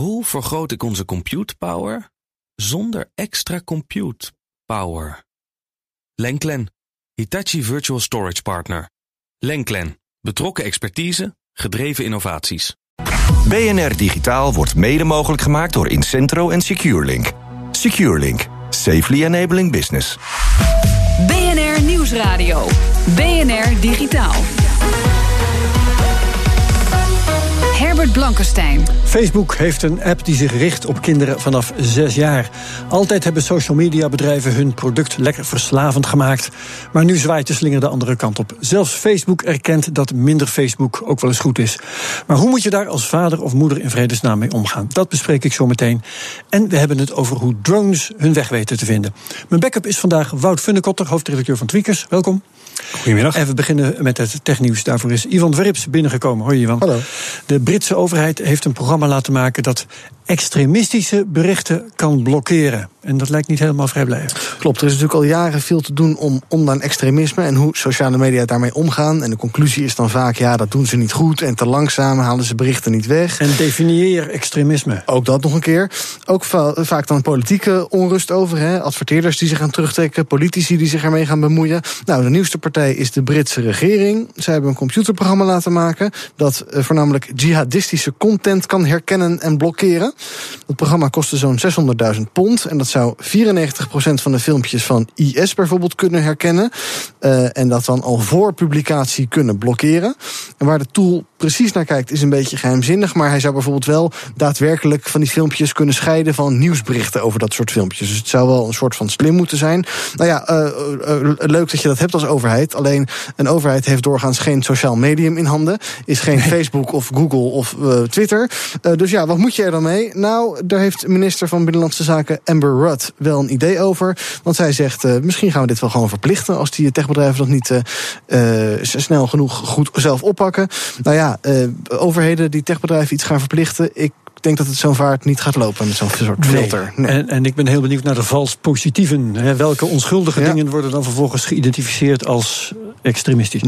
Hoe vergroot ik onze compute power zonder extra compute power? Lenklen, Hitachi Virtual Storage Partner. Lenklen, betrokken expertise, gedreven innovaties. BNR Digitaal wordt mede mogelijk gemaakt door Incentro en SecureLink. SecureLink, safely enabling business. BNR Nieuwsradio. BNR Digitaal. Herbert Blankenstein. Facebook heeft een app die zich richt op kinderen vanaf zes jaar. Altijd hebben social media bedrijven hun product lekker verslavend gemaakt. Maar nu zwaait de slinger de andere kant op. Zelfs Facebook erkent dat minder Facebook ook wel eens goed is. Maar hoe moet je daar als vader of moeder in vredesnaam mee omgaan? Dat bespreek ik zo meteen. En we hebben het over hoe drones hun weg weten te vinden. Mijn backup is vandaag Wout Funnekotter, hoofdredacteur van Tweakers. Welkom. Goedemiddag. En we beginnen met het technieuws. Daarvoor is Ivan Verrips binnengekomen. Hoi Ivan. Hallo. De Britse overheid heeft een programma laten maken dat extremistische berichten kan blokkeren. En dat lijkt niet helemaal vrijblijvend. Klopt, er is natuurlijk al jaren veel te doen om online extremisme en hoe sociale media daarmee omgaan. En de conclusie is dan vaak, ja, dat doen ze niet goed en te langzaam halen ze berichten niet weg. En definieer extremisme. Ook dat nog een keer. Ook vaak dan politieke onrust over, hè? adverteerders die zich gaan terugtrekken, politici die zich ermee gaan bemoeien. Nou, de nieuwste partij is de Britse regering. Zij hebben een computerprogramma laten maken dat eh, voornamelijk jihadistische content kan herkennen en blokkeren. Dat programma kostte zo'n 600.000 pond. En dat zou 94% van de filmpjes van IS bijvoorbeeld kunnen herkennen. Uh, en dat dan al voor publicatie kunnen blokkeren. En waar de tool precies naar kijkt, is een beetje geheimzinnig. Maar hij zou bijvoorbeeld wel daadwerkelijk van die filmpjes kunnen scheiden van nieuwsberichten over dat soort filmpjes. Dus het zou wel een soort van slim moeten zijn. Nou ja, uh, uh, leuk dat je dat hebt als overheid. Alleen een overheid heeft doorgaans geen sociaal medium in handen. Is geen Facebook of Google of Twitter. dus ja, wat moet je er dan mee? Nou, daar heeft minister van Binnenlandse Zaken Amber Rudd wel een idee over. Want zij zegt, misschien gaan we dit wel gewoon verplichten... als die techbedrijven dat niet snel genoeg goed zelf oppakken. Nou ja, overheden die techbedrijven iets gaan verplichten... ik denk dat het zo'n vaart niet gaat lopen met zo'n soort filter. Nee. En, en, ik ben heel benieuwd naar de vals positieven. Hè. Welke onschuldige ja. dingen worden dan vervolgens geïdentificeerd als extremistisch?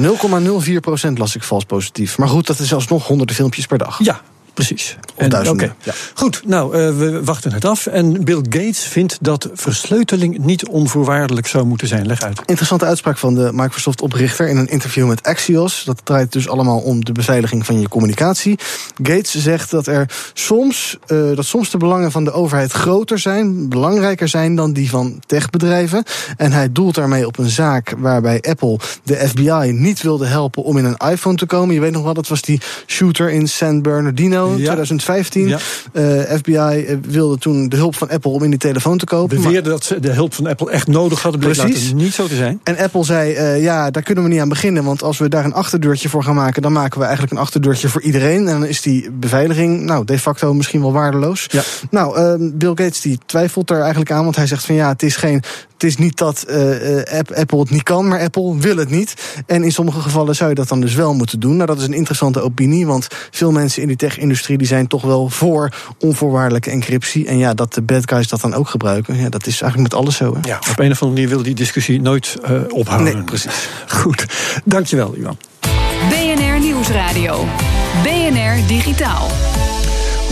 0,04 procent las ik vals positief. Maar goed, dat is alsnog honderden filmpjes per dag. Ja, Precies. Of duizenden. Okay. Ja. Goed, nou, uh, we wachten het af. En Bill Gates vindt dat versleuteling niet onvoorwaardelijk zou moeten zijn. Leg uit. Interessante uitspraak van de Microsoft-oprichter in een interview met Axios. Dat draait dus allemaal om de beveiliging van je communicatie. Gates zegt dat er soms, uh, dat soms de belangen van de overheid groter zijn, belangrijker zijn dan die van techbedrijven. En hij doelt daarmee op een zaak waarbij Apple de FBI niet wilde helpen om in een iPhone te komen. Je weet nog wel, dat was die shooter in San Bernardino. Ja. 2015. Ja. Uh, FBI wilde toen de hulp van Apple om in die telefoon te kopen. Beweerde dat ze de hulp van Apple echt nodig hadden. Bleek Precies. niet zo te zijn. En Apple zei, uh, ja, daar kunnen we niet aan beginnen. Want als we daar een achterdeurtje voor gaan maken... dan maken we eigenlijk een achterdeurtje voor iedereen. En dan is die beveiliging, nou, de facto misschien wel waardeloos. Ja. Nou, uh, Bill Gates die twijfelt er eigenlijk aan. Want hij zegt van ja, het is geen het is niet dat uh, Apple het niet kan, maar Apple wil het niet. En in sommige gevallen zou je dat dan dus wel moeten doen. Nou, dat is een interessante opinie, want veel mensen in die tech-industrie die zijn toch wel voor onvoorwaardelijke encryptie. En ja, dat de bad guys dat dan ook gebruiken, ja, dat is eigenlijk met alles zo. Hè? Ja, op een of andere manier wil die discussie nooit uh, ophouden. Nee, precies. Goed, dankjewel, Ivan. BNR Nieuwsradio. BNR Digitaal.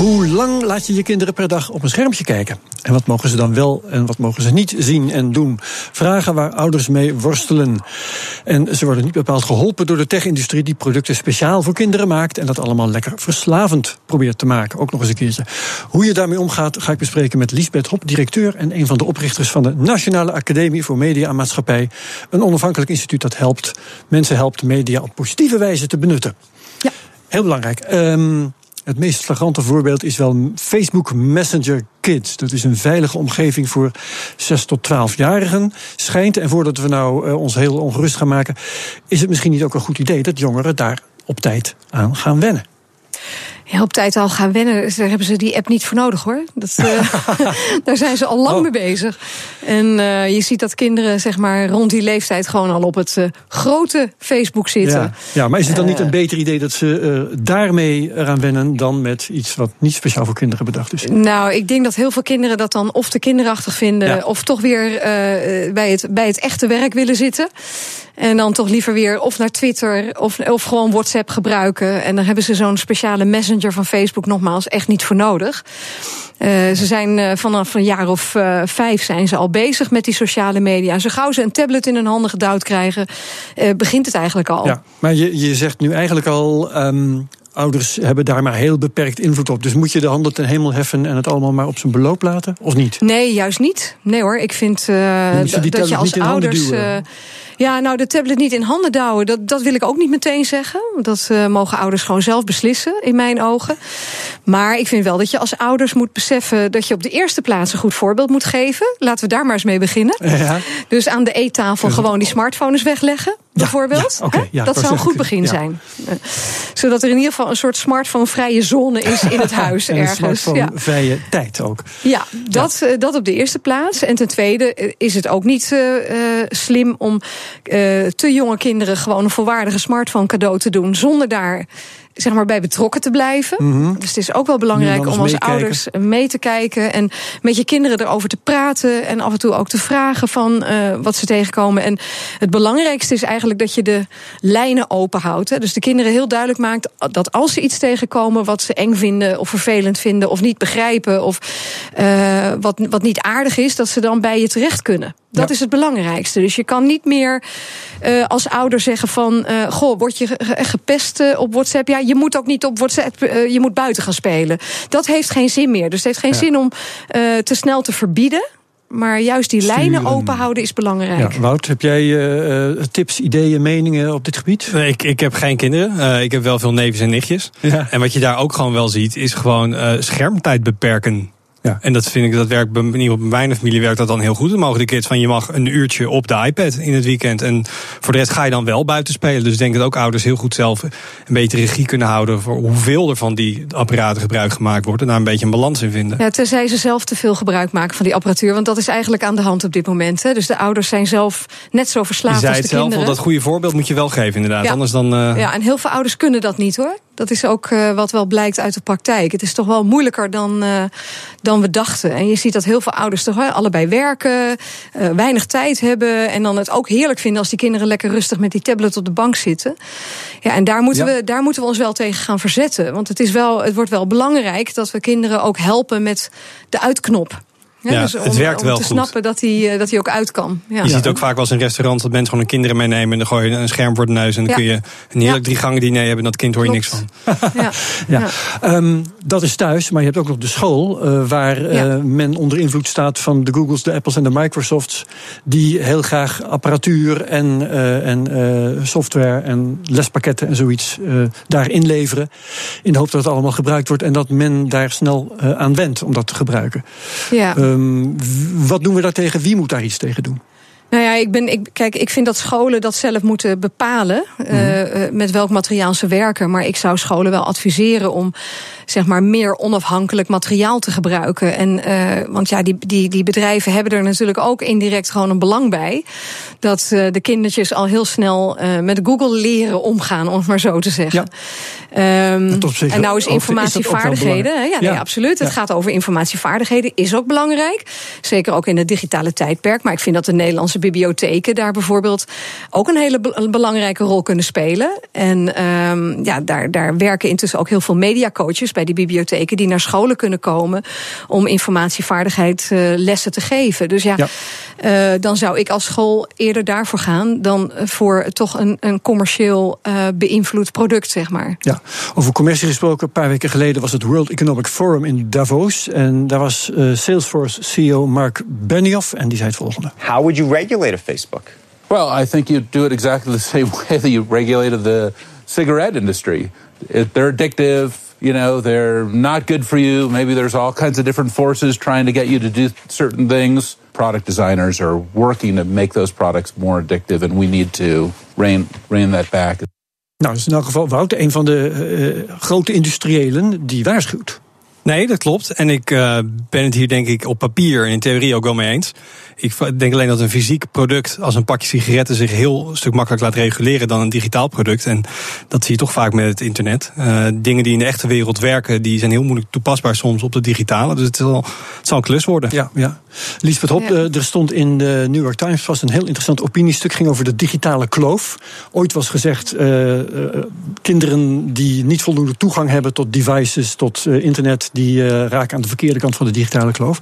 Hoe lang laat je je kinderen per dag op een schermpje kijken? En wat mogen ze dan wel en wat mogen ze niet zien en doen? Vragen waar ouders mee worstelen. En ze worden niet bepaald geholpen door de tech-industrie die producten speciaal voor kinderen maakt en dat allemaal lekker verslavend probeert te maken. Ook nog eens een keertje. Hoe je daarmee omgaat, ga ik bespreken met Liesbeth Hop, directeur en een van de oprichters van de Nationale Academie voor Media en Maatschappij. Een onafhankelijk instituut dat helpt mensen helpt media op positieve wijze te benutten. Ja. Heel belangrijk. Um, het meest flagrante voorbeeld is wel Facebook Messenger Kids. Dat is een veilige omgeving voor 6 tot 12-jarigen. Schijnt, en voordat we nou uh, ons heel ongerust gaan maken, is het misschien niet ook een goed idee dat jongeren daar op tijd aan gaan wennen. Ja, op tijd al gaan wennen, daar hebben ze die app niet voor nodig hoor. Dat, uh, daar zijn ze al lang oh. mee bezig. En uh, je ziet dat kinderen zeg maar rond die leeftijd gewoon al op het uh, grote Facebook zitten. Ja. ja, maar is het dan niet een beter idee dat ze daarmee eraan wennen dan met iets wat niet speciaal voor kinderen bedacht is? Nou, ik denk dat heel veel kinderen dat dan of te kinderachtig vinden ja. of toch weer bij, het, bij het echte werk willen zitten. En dan toch liever weer of naar Twitter of, of gewoon WhatsApp gebruiken. En dan hebben ze zo'n speciale messenger Van Facebook nogmaals echt niet voor nodig. Uh, ze zijn uh, vanaf een jaar of uh, vijf zijn ze al bezig met die sociale media. Zo gauw ze een tablet in hun handen gedouwd krijgen, begint het eigenlijk al. Ja, maar je, je zegt nu eigenlijk al. Um, ouders hebben daar maar heel beperkt invloed op. Dus moet je de handen ten hemel heffen en het allemaal maar op zijn beloop laten? Of niet? Nee, juist niet. Nee hoor, ik vind dat je als ouders. Ja, nou, de tablet niet in handen douwen, dat, dat wil ik ook niet meteen zeggen. Dat uh, mogen ouders gewoon zelf beslissen, in mijn ogen. Maar ik vind wel dat je als ouders moet beseffen dat je op de eerste plaats een goed voorbeeld moet geven. Laten we daar maar eens mee beginnen. Ja. Dus aan de eettafel gewoon die smartphone eens wegleggen bijvoorbeeld. Ja, okay, ja, dat zou een goed begin zijn. Uh, zodat er in ieder geval een soort smartphone-vrije zone is in het huis en ergens. Smartphone-vrije tijd ook. Ja, dat, uh, dat op de eerste plaats. En ten tweede is het ook niet uh, slim om te jonge kinderen gewoon een volwaardige smartphone cadeau te doen. zonder daar zeg maar, bij betrokken te blijven. Mm-hmm. Dus het is ook wel belangrijk om als ouders mee te kijken en met je kinderen erover te praten en af en toe ook te vragen van uh, wat ze tegenkomen. En het belangrijkste is eigenlijk dat je de lijnen open houdt. Hè. Dus de kinderen heel duidelijk maakt dat als ze iets tegenkomen wat ze eng vinden of vervelend vinden of niet begrijpen of uh, wat, wat niet aardig is, dat ze dan bij je terecht kunnen. Dat ja. is het belangrijkste. Dus je kan niet meer uh, als ouder zeggen van... Uh, goh, word je gepest uh, op WhatsApp? Ja, je moet ook niet op WhatsApp, je moet buiten gaan spelen. Dat heeft geen zin meer. Dus het heeft geen ja. zin om te snel te verbieden. Maar juist die Sturen. lijnen open houden is belangrijk. Ja, Wout, heb jij uh, tips, ideeën, meningen op dit gebied? Nee, ik, ik heb geen kinderen. Uh, ik heb wel veel neefjes en nichtjes. Ja. En wat je daar ook gewoon wel ziet, is gewoon uh, schermtijd beperken. Ja. En dat vind ik, dat werkt bij, in ieder geval bij mijn familie werkt dat dan heel goed. Dan mogen de kids van je mag een uurtje op de iPad in het weekend. En voor de rest ga je dan wel buiten spelen. Dus ik denk dat ook ouders heel goed zelf een beetje regie kunnen houden voor hoeveel er van die apparaten gebruik gemaakt wordt. En daar een beetje een balans in vinden. Ja, tenzij ze zelf te veel gebruik maken van die apparatuur. Want dat is eigenlijk aan de hand op dit moment. Hè. Dus de ouders zijn zelf net zo verslaafd als de kinderen. Je zei het zelf al, dat goede voorbeeld moet je wel geven inderdaad. Ja. Anders dan, uh... ja, en heel veel ouders kunnen dat niet hoor. Dat is ook uh, wat wel blijkt uit de praktijk. Het is toch wel moeilijker dan, uh, dan we dachten. En je ziet dat heel veel ouders toch allebei werken, uh, weinig tijd hebben. En dan het ook heerlijk vinden als die kinderen lekker rustig met die tablet op de bank zitten. Ja, en daar moeten, ja. we, daar moeten we ons wel tegen gaan verzetten. Want het, is wel, het wordt wel belangrijk dat we kinderen ook helpen met de uitknop. Ja, ja dus om, het werkt om wel te goed. snappen dat hij, dat hij ook uit kan. Ja. Je ziet ook vaak wel eens in restaurants dat mensen gewoon hun kinderen meenemen. En dan gooi je een scherm voor de neus. En dan kun je een heerlijk drie gangen diner hebben. En dat kind hoor je Klopt. niks van. ja. ja. Um, dat is thuis, maar je hebt ook nog de school. Uh, waar uh, men onder invloed staat van de Googles, de Apples en de Microsofts. Die heel graag apparatuur en, uh, en software en lespakketten en zoiets daar inleveren. In de hoop dat het allemaal gebruikt wordt. En dat men daar snel aan wendt om dat te gebruiken. Ja. Um, wat doen we daar tegen? Wie moet daar iets tegen doen? Nou ja, ik ben, ik, kijk, ik vind dat scholen dat zelf moeten bepalen. Mm -hmm. uh, met welk materiaal ze werken. Maar ik zou scholen wel adviseren om zeg maar meer onafhankelijk materiaal te gebruiken. En, uh, want ja, die, die, die bedrijven hebben er natuurlijk ook indirect gewoon een belang bij. Dat uh, de kindertjes al heel snel met Google leren omgaan, om het maar zo te zeggen. Ja. Um, en nou is informatievaardigheden. Is ja, nee, ja, absoluut. Het gaat over informatievaardigheden, is ook belangrijk. Zeker ook in het digitale tijdperk. Maar ik vind dat de Nederlandse bibliotheken daar bijvoorbeeld ook een hele be belangrijke rol kunnen spelen. En um, ja, daar, daar werken intussen ook heel veel mediacoaches bij die bibliotheken die naar scholen kunnen komen om informatievaardigheid uh, lessen te geven. Dus ja, ja. Uh, dan zou ik als school eerder daarvoor gaan dan voor toch een, een commercieel uh, beïnvloed product, zeg maar. Ja, over commercie gesproken, een paar weken geleden was het World Economic Forum in Davos. En daar was Salesforce CEO Mark Benioff en die zei het volgende. How would you regulate a Facebook? Well, I think you'd do it exactly the same way that you regulated the cigarette industry. They're addictive. You know, they're not good for you. Maybe there's all kinds of different forces trying to get you to do certain things. Product designers are working to make those products more addictive, and we need to rein, rein that back. Nou, dat is in elk geval Wout, een van de uh, grote industriëlen die waarschuwt. Nee, dat klopt. En ik uh, ben het hier denk ik op papier en in theorie ook wel mee eens. Ik denk alleen dat een fysiek product als een pakje sigaretten zich heel een stuk makkelijker laat reguleren dan een digitaal product. En dat zie je toch vaak met het internet. Uh, dingen die in de echte wereld werken, die zijn heel moeilijk toepasbaar soms op de digitale. Dus het zal, het zal een klus worden. Ja, ja. Lisbeth Hop, ja. er stond in de New York Times vast een heel interessant opiniestuk. ging over de digitale kloof. Ooit was gezegd, uh, uh, kinderen die niet voldoende toegang hebben tot devices, tot internet, die raken aan de verkeerde kant van de digitale kloof.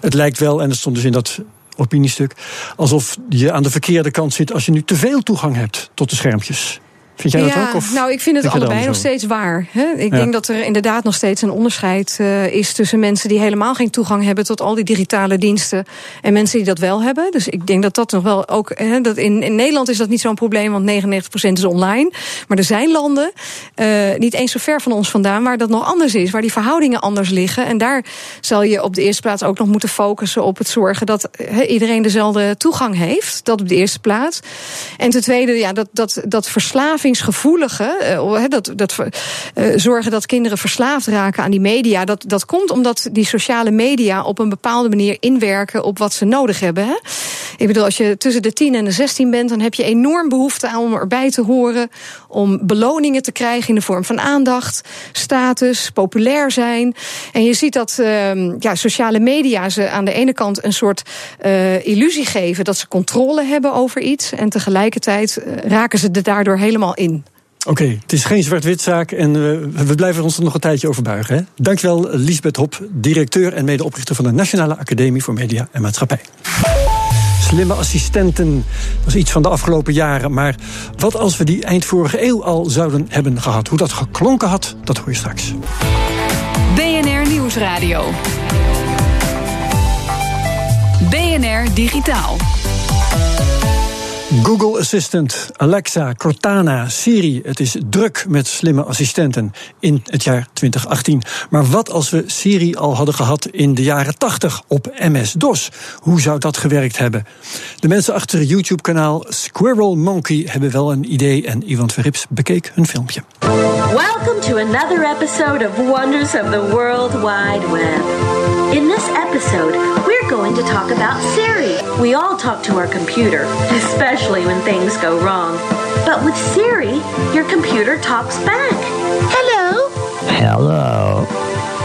Het lijkt wel, en dat stond dus in dat opiniestuk, alsof je aan de verkeerde kant zit als je nu te veel toegang hebt tot de schermpjes. Vind jij ja, dat ook? Of nou, ik vind het allebei nog steeds waar. Hè? Ik ja. denk dat er inderdaad nog steeds een onderscheid uh, is tussen mensen die helemaal geen toegang hebben tot al die digitale diensten en mensen die dat wel hebben. Dus ik denk dat dat nog wel ook. Hè, dat in, in Nederland is dat niet zo'n probleem, want 99% is online. Maar er zijn landen, uh, niet eens zo ver van ons vandaan, waar dat nog anders is, waar die verhoudingen anders liggen. En daar zal je op de eerste plaats ook nog moeten focussen op het zorgen dat he, iedereen dezelfde toegang heeft. Dat op de eerste plaats. En ten tweede, ja, dat, dat, dat verslaving verslavingsgevoelige, uh, dat, dat uh, zorgen dat kinderen verslaafd raken aan die media, dat, dat komt omdat die sociale media op een bepaalde manier inwerken op wat ze nodig hebben. Hè? Ik bedoel, als je tussen de 10 en de 16 bent, dan heb je enorm behoefte aan om erbij te horen, om beloningen te krijgen in de vorm van aandacht, status, populair zijn. En je ziet dat uh, ja, sociale media ze aan de ene kant een soort uh, illusie geven dat ze controle hebben over iets. En tegelijkertijd raken ze er daardoor helemaal in. Oké, okay, het is geen zwart-wit zaak en uh, we blijven ons er nog een tijdje over buigen. Hè? Dankjewel, Lisbeth Hop, directeur en medeoprichter van de Nationale Academie voor Media en Maatschappij. Slimme assistenten was iets van de afgelopen jaren. Maar wat als we die eind vorige eeuw al zouden hebben gehad? Hoe dat geklonken had, dat hoor je straks. BNR Nieuwsradio. BNR Digitaal. Google Assistant, Alexa, Cortana, Siri. Het is druk met slimme assistenten in het jaar 2018. Maar wat als we Siri al hadden gehad in de jaren 80 op MS-DOS? Hoe zou dat gewerkt hebben? De mensen achter YouTube-kanaal Squirrel Monkey hebben wel een idee en Ivan Verrips bekeek hun filmpje. Welcome to another episode of Wonders of the World Wide Web. In this episode, we're going to talk about Siri. We all talk to our computer, especially when things go wrong. But with Siri, your computer talks back. Hello. Hello.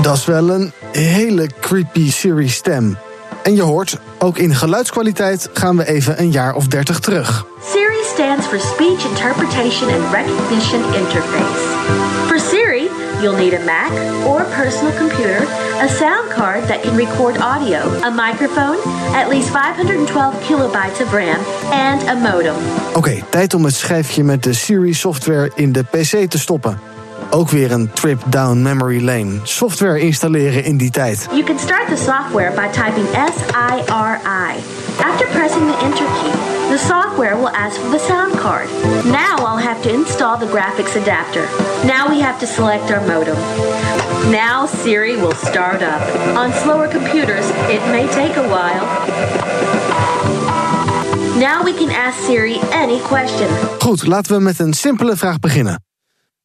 Dat is wel een hele creepy Siri-stem. En je hoort, ook in geluidskwaliteit gaan we even een jaar of dertig terug. Siri stands for Speech Interpretation and Recognition Interface. For Siri, you'll need a Mac or personal computer, a sound card that can record audio, a microphone, at least 512 kilobytes of RAM and a modem. Oké, okay, tijd om het schijfje met de Siri-software in de PC te stoppen. Ook weer een trip down memory lane. Software installeren in die tijd. You can start the software by typing S-I-R-I. After pressing the enter key, the software will ask for the sound card. Now I'll have to install the graphics adapter. Now we have to select our modem. Now Siri will start up. On slower computers, it may take a while. Now we can ask Siri any question. Goed, laten we met een simpele vraag beginnen.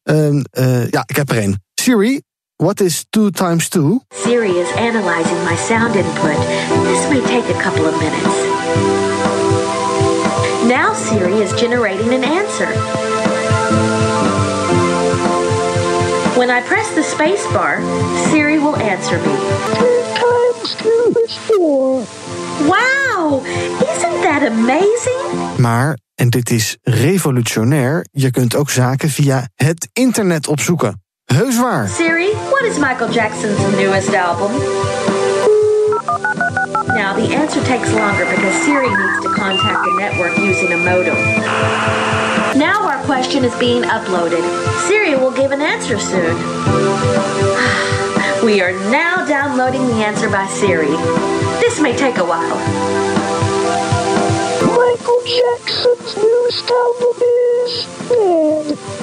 Uh, uh, ja, ik heb er één. Siri, what is 2 times 2? Siri is analyzing my sound input. This may take a couple of minutes. Siri is generating an answer. When I press the space bar, Siri will answer me. 2 times 2 is 4. Wow! Isn't that amazing? Maar en dit is revolutionair, je kunt ook zaken via het internet opzoeken. Heus waar. Siri, what is Michael Jackson's newest album? Now the answer takes longer because Siri needs to contact the network using a modem. Now our question is being uploaded. Siri will give an answer soon. We are now downloading the answer by Siri. This may take a while. Michael Jackson's newest album is Bad.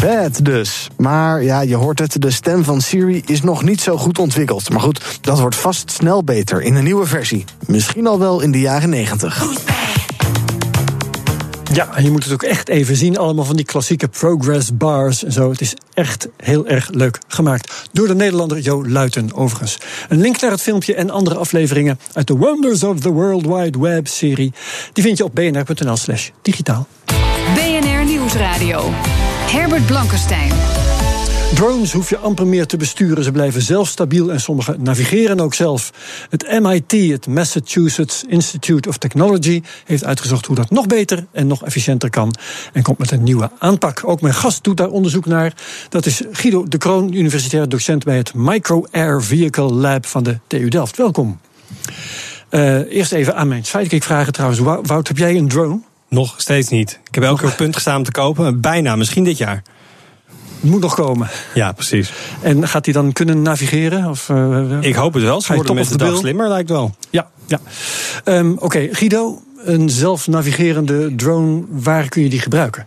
Bad dus. Maar ja, je hoort het, de stem van Siri is nog niet zo goed ontwikkeld. Maar goed, dat wordt vast snel beter in een nieuwe versie. Misschien al wel in de jaren 90. Ja, en je moet het ook echt even zien. Allemaal van die klassieke progress bars en zo. Het is echt heel erg leuk gemaakt. Door de Nederlander Jo Luiten, overigens. Een link naar het filmpje en andere afleveringen uit de Wonders of the World Wide Web serie. Die vind je op bnr.nl slash digitaal. BNR Nieuwsradio. Herbert Blankenstein. Drones hoef je amper meer te besturen. Ze blijven zelf stabiel en sommige navigeren ook zelf. Het MIT, het Massachusetts Institute of Technology, heeft uitgezocht hoe dat nog beter en nog efficiënter kan. En komt met een nieuwe aanpak. Ook mijn gast doet daar onderzoek naar. Dat is Guido de Kroon, universitair docent bij het Micro Air Vehicle Lab van de TU Delft. Welkom. Uh, eerst even aan mijn sidekick vragen trouwens. Wout, heb jij een drone? Nog steeds niet. Ik heb elke keer op punt gestaan om te kopen. Bijna, misschien dit jaar. Het moet nog komen. Ja, precies. En gaat hij dan kunnen navigeren? Of, uh, ik hoop het wel. Ze worden met de, de dag slimmer, lijkt wel. Ja, ja. Um, Oké, okay. Guido, een zelfnavigerende drone, waar kun je die gebruiken?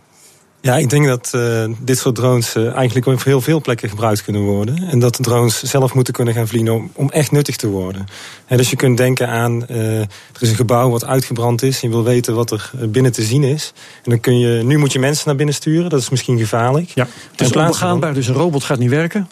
Ja, ik denk dat uh, dit soort drones uh, eigenlijk op heel veel plekken gebruikt kunnen worden. En dat de drones zelf moeten kunnen gaan vliegen om, om echt nuttig te worden. En dus je kunt denken aan, uh, er is een gebouw wat uitgebrand is. En je wil weten wat er binnen te zien is. En dan kun je, nu moet je mensen naar binnen sturen. Dat is misschien gevaarlijk. Ja, het is onbegaanbaar, dus een robot gaat niet werken.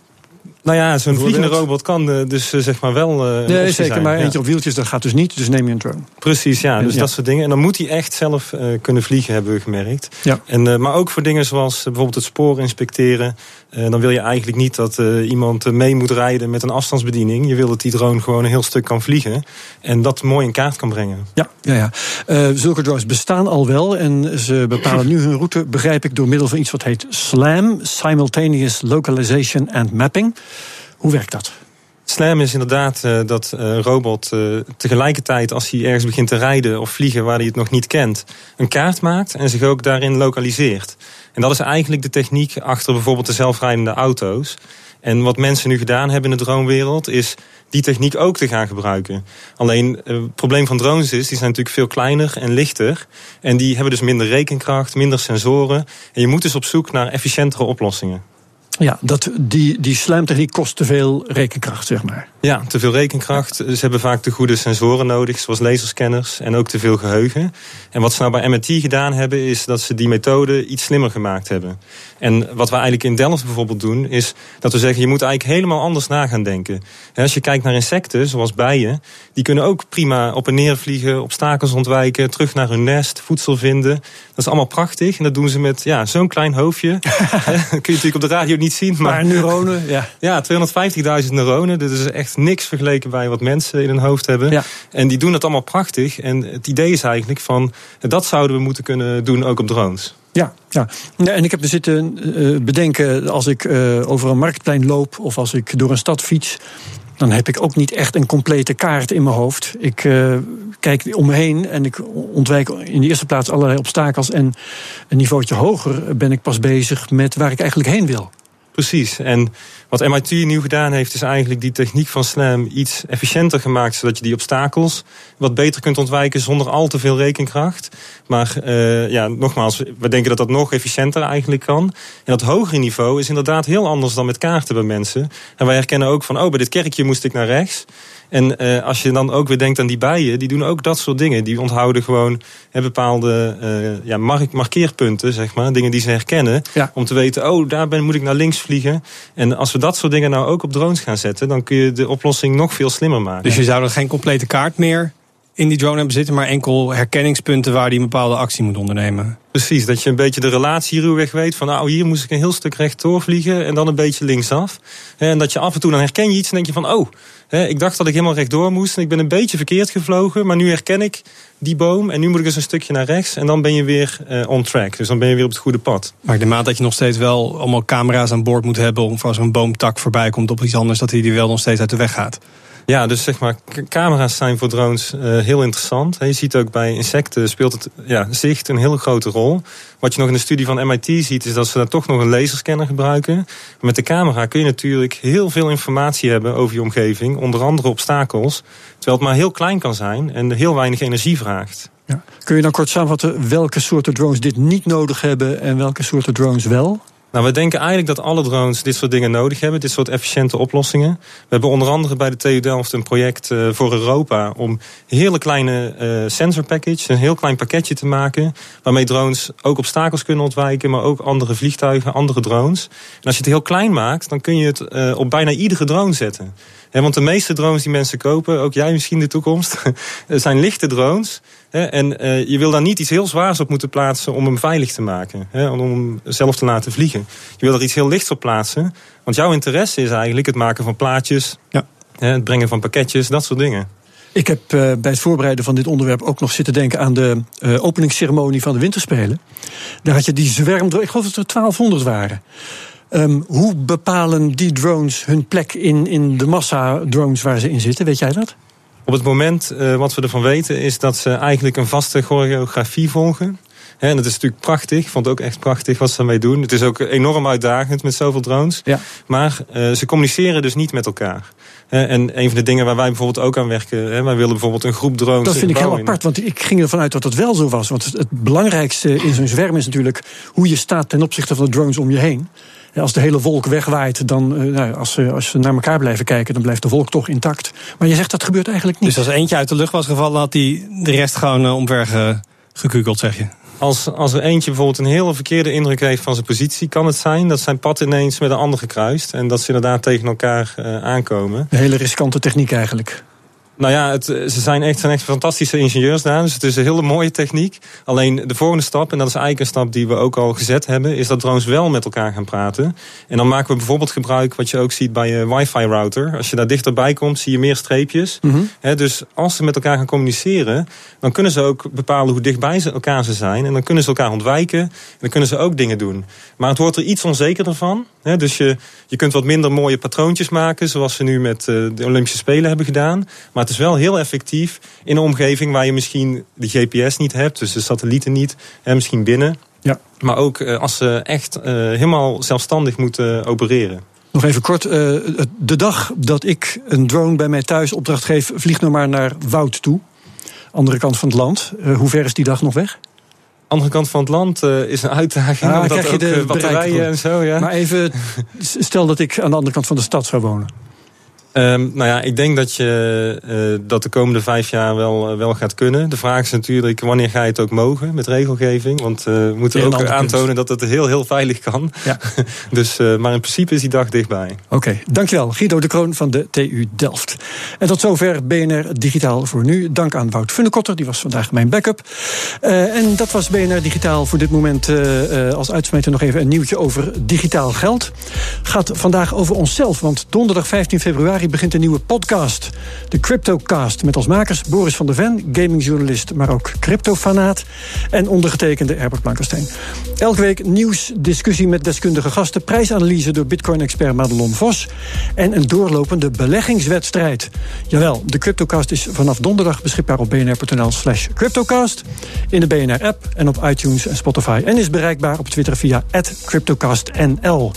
Nou ja, zo'n vliegende robot kan uh, dus uh, zeg maar wel. Uh, nee, zeker, zijn. maar eentje op wieltjes dat gaat dus niet, dus neem je een drone. Precies, ja, dus ja. dat soort dingen. En dan moet hij echt zelf kunnen vliegen, hebben we gemerkt. Ja. En, maar ook voor dingen zoals bijvoorbeeld het spoor inspecteren. Dan wil je eigenlijk niet dat iemand mee moet rijden met een afstandsbediening. Je wil dat die drone gewoon een heel stuk kan vliegen. En dat mooi in kaart kan brengen. Ja, ja, ja. zulke drones bestaan al wel. En ze bepalen nu hun route, begrijp ik, door middel van iets wat heet SLAM: Simultaneous Localization and Mapping. Hoe werkt dat? SLAM is inderdaad uh, dat een uh, robot uh, tegelijkertijd als hij ergens begint te rijden of vliegen waar hij het nog niet kent, een kaart maakt en zich ook daarin lokaliseert. En dat is eigenlijk de techniek achter bijvoorbeeld de zelfrijdende auto's. En wat mensen nu gedaan hebben in de dronewereld is die techniek ook te gaan gebruiken. Alleen het probleem van drones is, die zijn natuurlijk veel kleiner en lichter. En die hebben dus minder rekenkracht, minder sensoren. En je moet dus op zoek naar efficiëntere oplossingen. Ja, dat, die, die slijmtechniek kost te veel rekenkracht, zeg maar. Ja, te veel rekenkracht. Ze hebben vaak de goede sensoren nodig, zoals laserscanners en ook te veel geheugen. En wat ze nou bij MIT gedaan hebben, is dat ze die methode iets slimmer gemaakt hebben. En wat we eigenlijk in Delft bijvoorbeeld doen, is dat we zeggen: je moet eigenlijk helemaal anders na gaan denken. En als je kijkt naar insecten, zoals bijen, die kunnen ook prima op en neer vliegen, obstakels ontwijken, terug naar hun nest, voedsel vinden. Dat is allemaal prachtig. En dat doen ze met ja, zo'n klein hoofdje. kun je natuurlijk op de radio niet zien. Maar, maar neuronen, ja. Ja, 250.000 neuronen. Dit is echt niks vergeleken bij wat mensen in hun hoofd hebben. Ja. En die doen het allemaal prachtig. En het idee is eigenlijk van, dat zouden we moeten kunnen doen ook op drones. Ja, ja. ja, en ik heb er zitten uh, bedenken als ik uh, over een marktplein loop of als ik door een stad fiets. Dan heb ik ook niet echt een complete kaart in mijn hoofd. Ik uh, kijk om me heen en ik ontwijk in de eerste plaats allerlei obstakels. En een niveautje hoger ben ik pas bezig met waar ik eigenlijk heen wil. Precies. En wat MIT nieuw gedaan heeft, is eigenlijk die techniek van SLAM iets efficiënter gemaakt, zodat je die obstakels wat beter kunt ontwijken zonder al te veel rekenkracht. Maar uh, ja, nogmaals, we denken dat dat nog efficiënter eigenlijk kan. En dat hogere niveau is inderdaad heel anders dan met kaarten bij mensen. En wij herkennen ook van, oh, bij dit kerkje moest ik naar rechts. En uh, als je dan ook weer denkt aan die bijen, die doen ook dat soort dingen. Die onthouden gewoon hè, bepaalde uh, ja, mark markeerpunten, zeg maar. Dingen die ze herkennen. Ja. Om te weten, oh, daar ben, moet ik naar links vliegen. En als we dat soort dingen nou ook op drones gaan zetten, dan kun je de oplossing nog veel slimmer maken. Dus je zou er geen complete kaart meer in die drone hebben zitten, maar enkel herkenningspunten waar die een bepaalde actie moet ondernemen. Precies, dat je een beetje de relatie ruwweg weet van nou hier moest ik een heel stuk rechtdoor vliegen en dan een beetje linksaf. En dat je af en toe dan herken je iets en denk je van oh, ik dacht dat ik helemaal rechtdoor moest en ik ben een beetje verkeerd gevlogen, maar nu herken ik die boom en nu moet ik dus een stukje naar rechts en dan ben je weer uh, on track. Dus dan ben je weer op het goede pad. Maar ik denk dat je nog steeds wel allemaal camera's aan boord moet hebben om als een boomtak voorbij komt op iets anders dat hij die wel nog steeds uit de weg gaat. Ja, dus zeg maar, camera's zijn voor drones uh, heel interessant. Je ziet ook bij insecten speelt het ja, zicht een heel grote rol. Wat je nog in de studie van MIT ziet, is dat ze daar toch nog een laserscanner gebruiken. Met de camera kun je natuurlijk heel veel informatie hebben over je omgeving, onder andere obstakels. Terwijl het maar heel klein kan zijn en heel weinig energie vraagt. Ja. Kun je dan kort samenvatten welke soorten drones dit niet nodig hebben en welke soorten drones wel? Nou, we denken eigenlijk dat alle drones dit soort dingen nodig hebben. Dit soort efficiënte oplossingen. We hebben onder andere bij de TU Delft een project uh, voor Europa... om een hele kleine uh, sensor package, een heel klein pakketje te maken... waarmee drones ook obstakels kunnen ontwijken... maar ook andere vliegtuigen, andere drones. En als je het heel klein maakt, dan kun je het uh, op bijna iedere drone zetten. Want de meeste drones die mensen kopen, ook jij misschien in de toekomst... zijn lichte drones... En uh, je wil daar niet iets heel zwaars op moeten plaatsen om hem veilig te maken. Hè, om hem zelf te laten vliegen. Je wil er iets heel lichts op plaatsen. Want jouw interesse is eigenlijk het maken van plaatjes. Ja. Hè, het brengen van pakketjes, dat soort dingen. Ik heb uh, bij het voorbereiden van dit onderwerp ook nog zitten denken aan de uh, openingsceremonie van de Winterspelen. Daar had je die zwerm, ik geloof dat er 1200 waren. Um, hoe bepalen die drones hun plek in, in de massa drones waar ze in zitten? Weet jij dat? Op het moment uh, wat we ervan weten is dat ze eigenlijk een vaste choreografie volgen. en dat is natuurlijk prachtig. Ik vond het ook echt prachtig wat ze daarmee doen. Het is ook enorm uitdagend met zoveel drones. Ja. Maar uh, ze communiceren dus niet met elkaar. En een van de dingen waar wij bijvoorbeeld ook aan werken, wij willen bijvoorbeeld een groep drones. Dat vind ik heel apart, want ik ging ervan uit dat dat wel zo was. Want het belangrijkste in zo'n zwerm is natuurlijk hoe je staat ten opzichte van de drones om je heen. Als de hele wolk wegwaait, dan, nou, als, ze, als ze naar elkaar blijven kijken, dan blijft de wolk toch intact. Maar je zegt dat gebeurt eigenlijk niet. Dus als eentje uit de lucht was gevallen, had die de rest gewoon uh, omver gekukeld, zeg je? Als, als er eentje bijvoorbeeld een hele verkeerde indruk heeft van zijn positie, kan het zijn dat zijn pad ineens met een ander gekruist. En dat ze inderdaad tegen elkaar uh, aankomen. Een hele riskante techniek eigenlijk. Nou ja, het, ze zijn echt, zijn echt fantastische ingenieurs daar. Dus het is een hele mooie techniek. Alleen de volgende stap, en dat is eigenlijk een stap die we ook al gezet hebben, is dat drones wel met elkaar gaan praten. En dan maken we bijvoorbeeld gebruik, wat je ook ziet bij je wifi router. Als je daar dichterbij komt, zie je meer streepjes. Mm -hmm. He, dus als ze met elkaar gaan communiceren, dan kunnen ze ook bepalen hoe dichtbij ze elkaar ze zijn. En dan kunnen ze elkaar ontwijken. En dan kunnen ze ook dingen doen. Maar het wordt er iets onzekerder van. He, dus je, je kunt wat minder mooie patroontjes maken, zoals ze nu met uh, de Olympische Spelen hebben gedaan. Maar het is wel heel effectief in een omgeving waar je misschien de GPS niet hebt, dus de satellieten niet, en misschien binnen. Ja. Maar ook uh, als ze echt uh, helemaal zelfstandig moeten opereren. Nog even kort, de dag dat ik een drone bij mij thuis opdracht geef, vlieg nou maar naar Woud toe. Andere kant van het land. hoe ver is die dag nog weg? andere kant van het land uh, is een uitdaging. Ah, omdat krijg je de batterijen en zo. Ja. Maar even, stel dat ik aan de andere kant van de stad zou wonen. Um, nou ja, ik denk dat je uh, dat de komende vijf jaar wel, uh, wel gaat kunnen. De vraag is natuurlijk wanneer ga je het ook mogen met regelgeving. Want uh, we moeten ook aantonen dat het heel, heel veilig kan. Ja. dus, maar in principe is die dag dichtbij. Oké, okay, dankjewel. Guido de Kroon van de TU Delft. En tot zover BNR Digitaal voor nu. Dank aan Wout Funnekotter, die was vandaag mijn backup. en dat was BNR Digitaal voor dit moment. als uitsmijter nog even een nieuwtje over digitaal geld. Gaat vandaag over onszelf, want donderdag 15 februari begint een nieuwe podcast. De CryptoCast. Met als makers Boris van der Ven, gamingjournalist, maar ook cryptofanaat. En ondergetekende Herbert Blankenstein. Elke week nieuws, discussie met deskundige gasten. Prijsanalyse door Bitcoin-expert Madelon Vos. En een doorlopende beleggingswedstrijd. Jawel, de CryptoCast is vanaf donderdag beschikbaar op bnr.nl slash CryptoCast. In de BNR-app en op iTunes en Spotify. En is bereikbaar op Twitter via CryptoCastNL.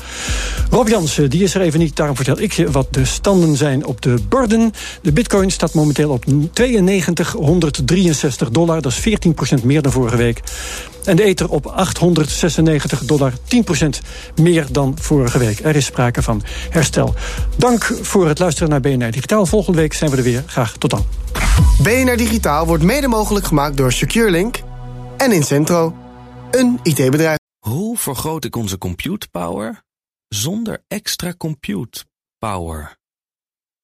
Rob Jansen, die is er even niet. Daarom vertel ik je wat de standen zijn op de borden. De bitcoin staat momenteel op 9263 dollar. Dat is 14% meer dan vorige week. En de ether op 896 dollar, 10% meer dan vorige week. Er is sprake van herstel. Dank voor het luisteren naar BNR Digitaal. Volgende week zijn we er weer. Graag tot dan. BNR Digitaal wordt mede mogelijk gemaakt door SecureLink en Incentro, een IT-bedrijf. Hoe vergroot ik onze compute power zonder extra compute power?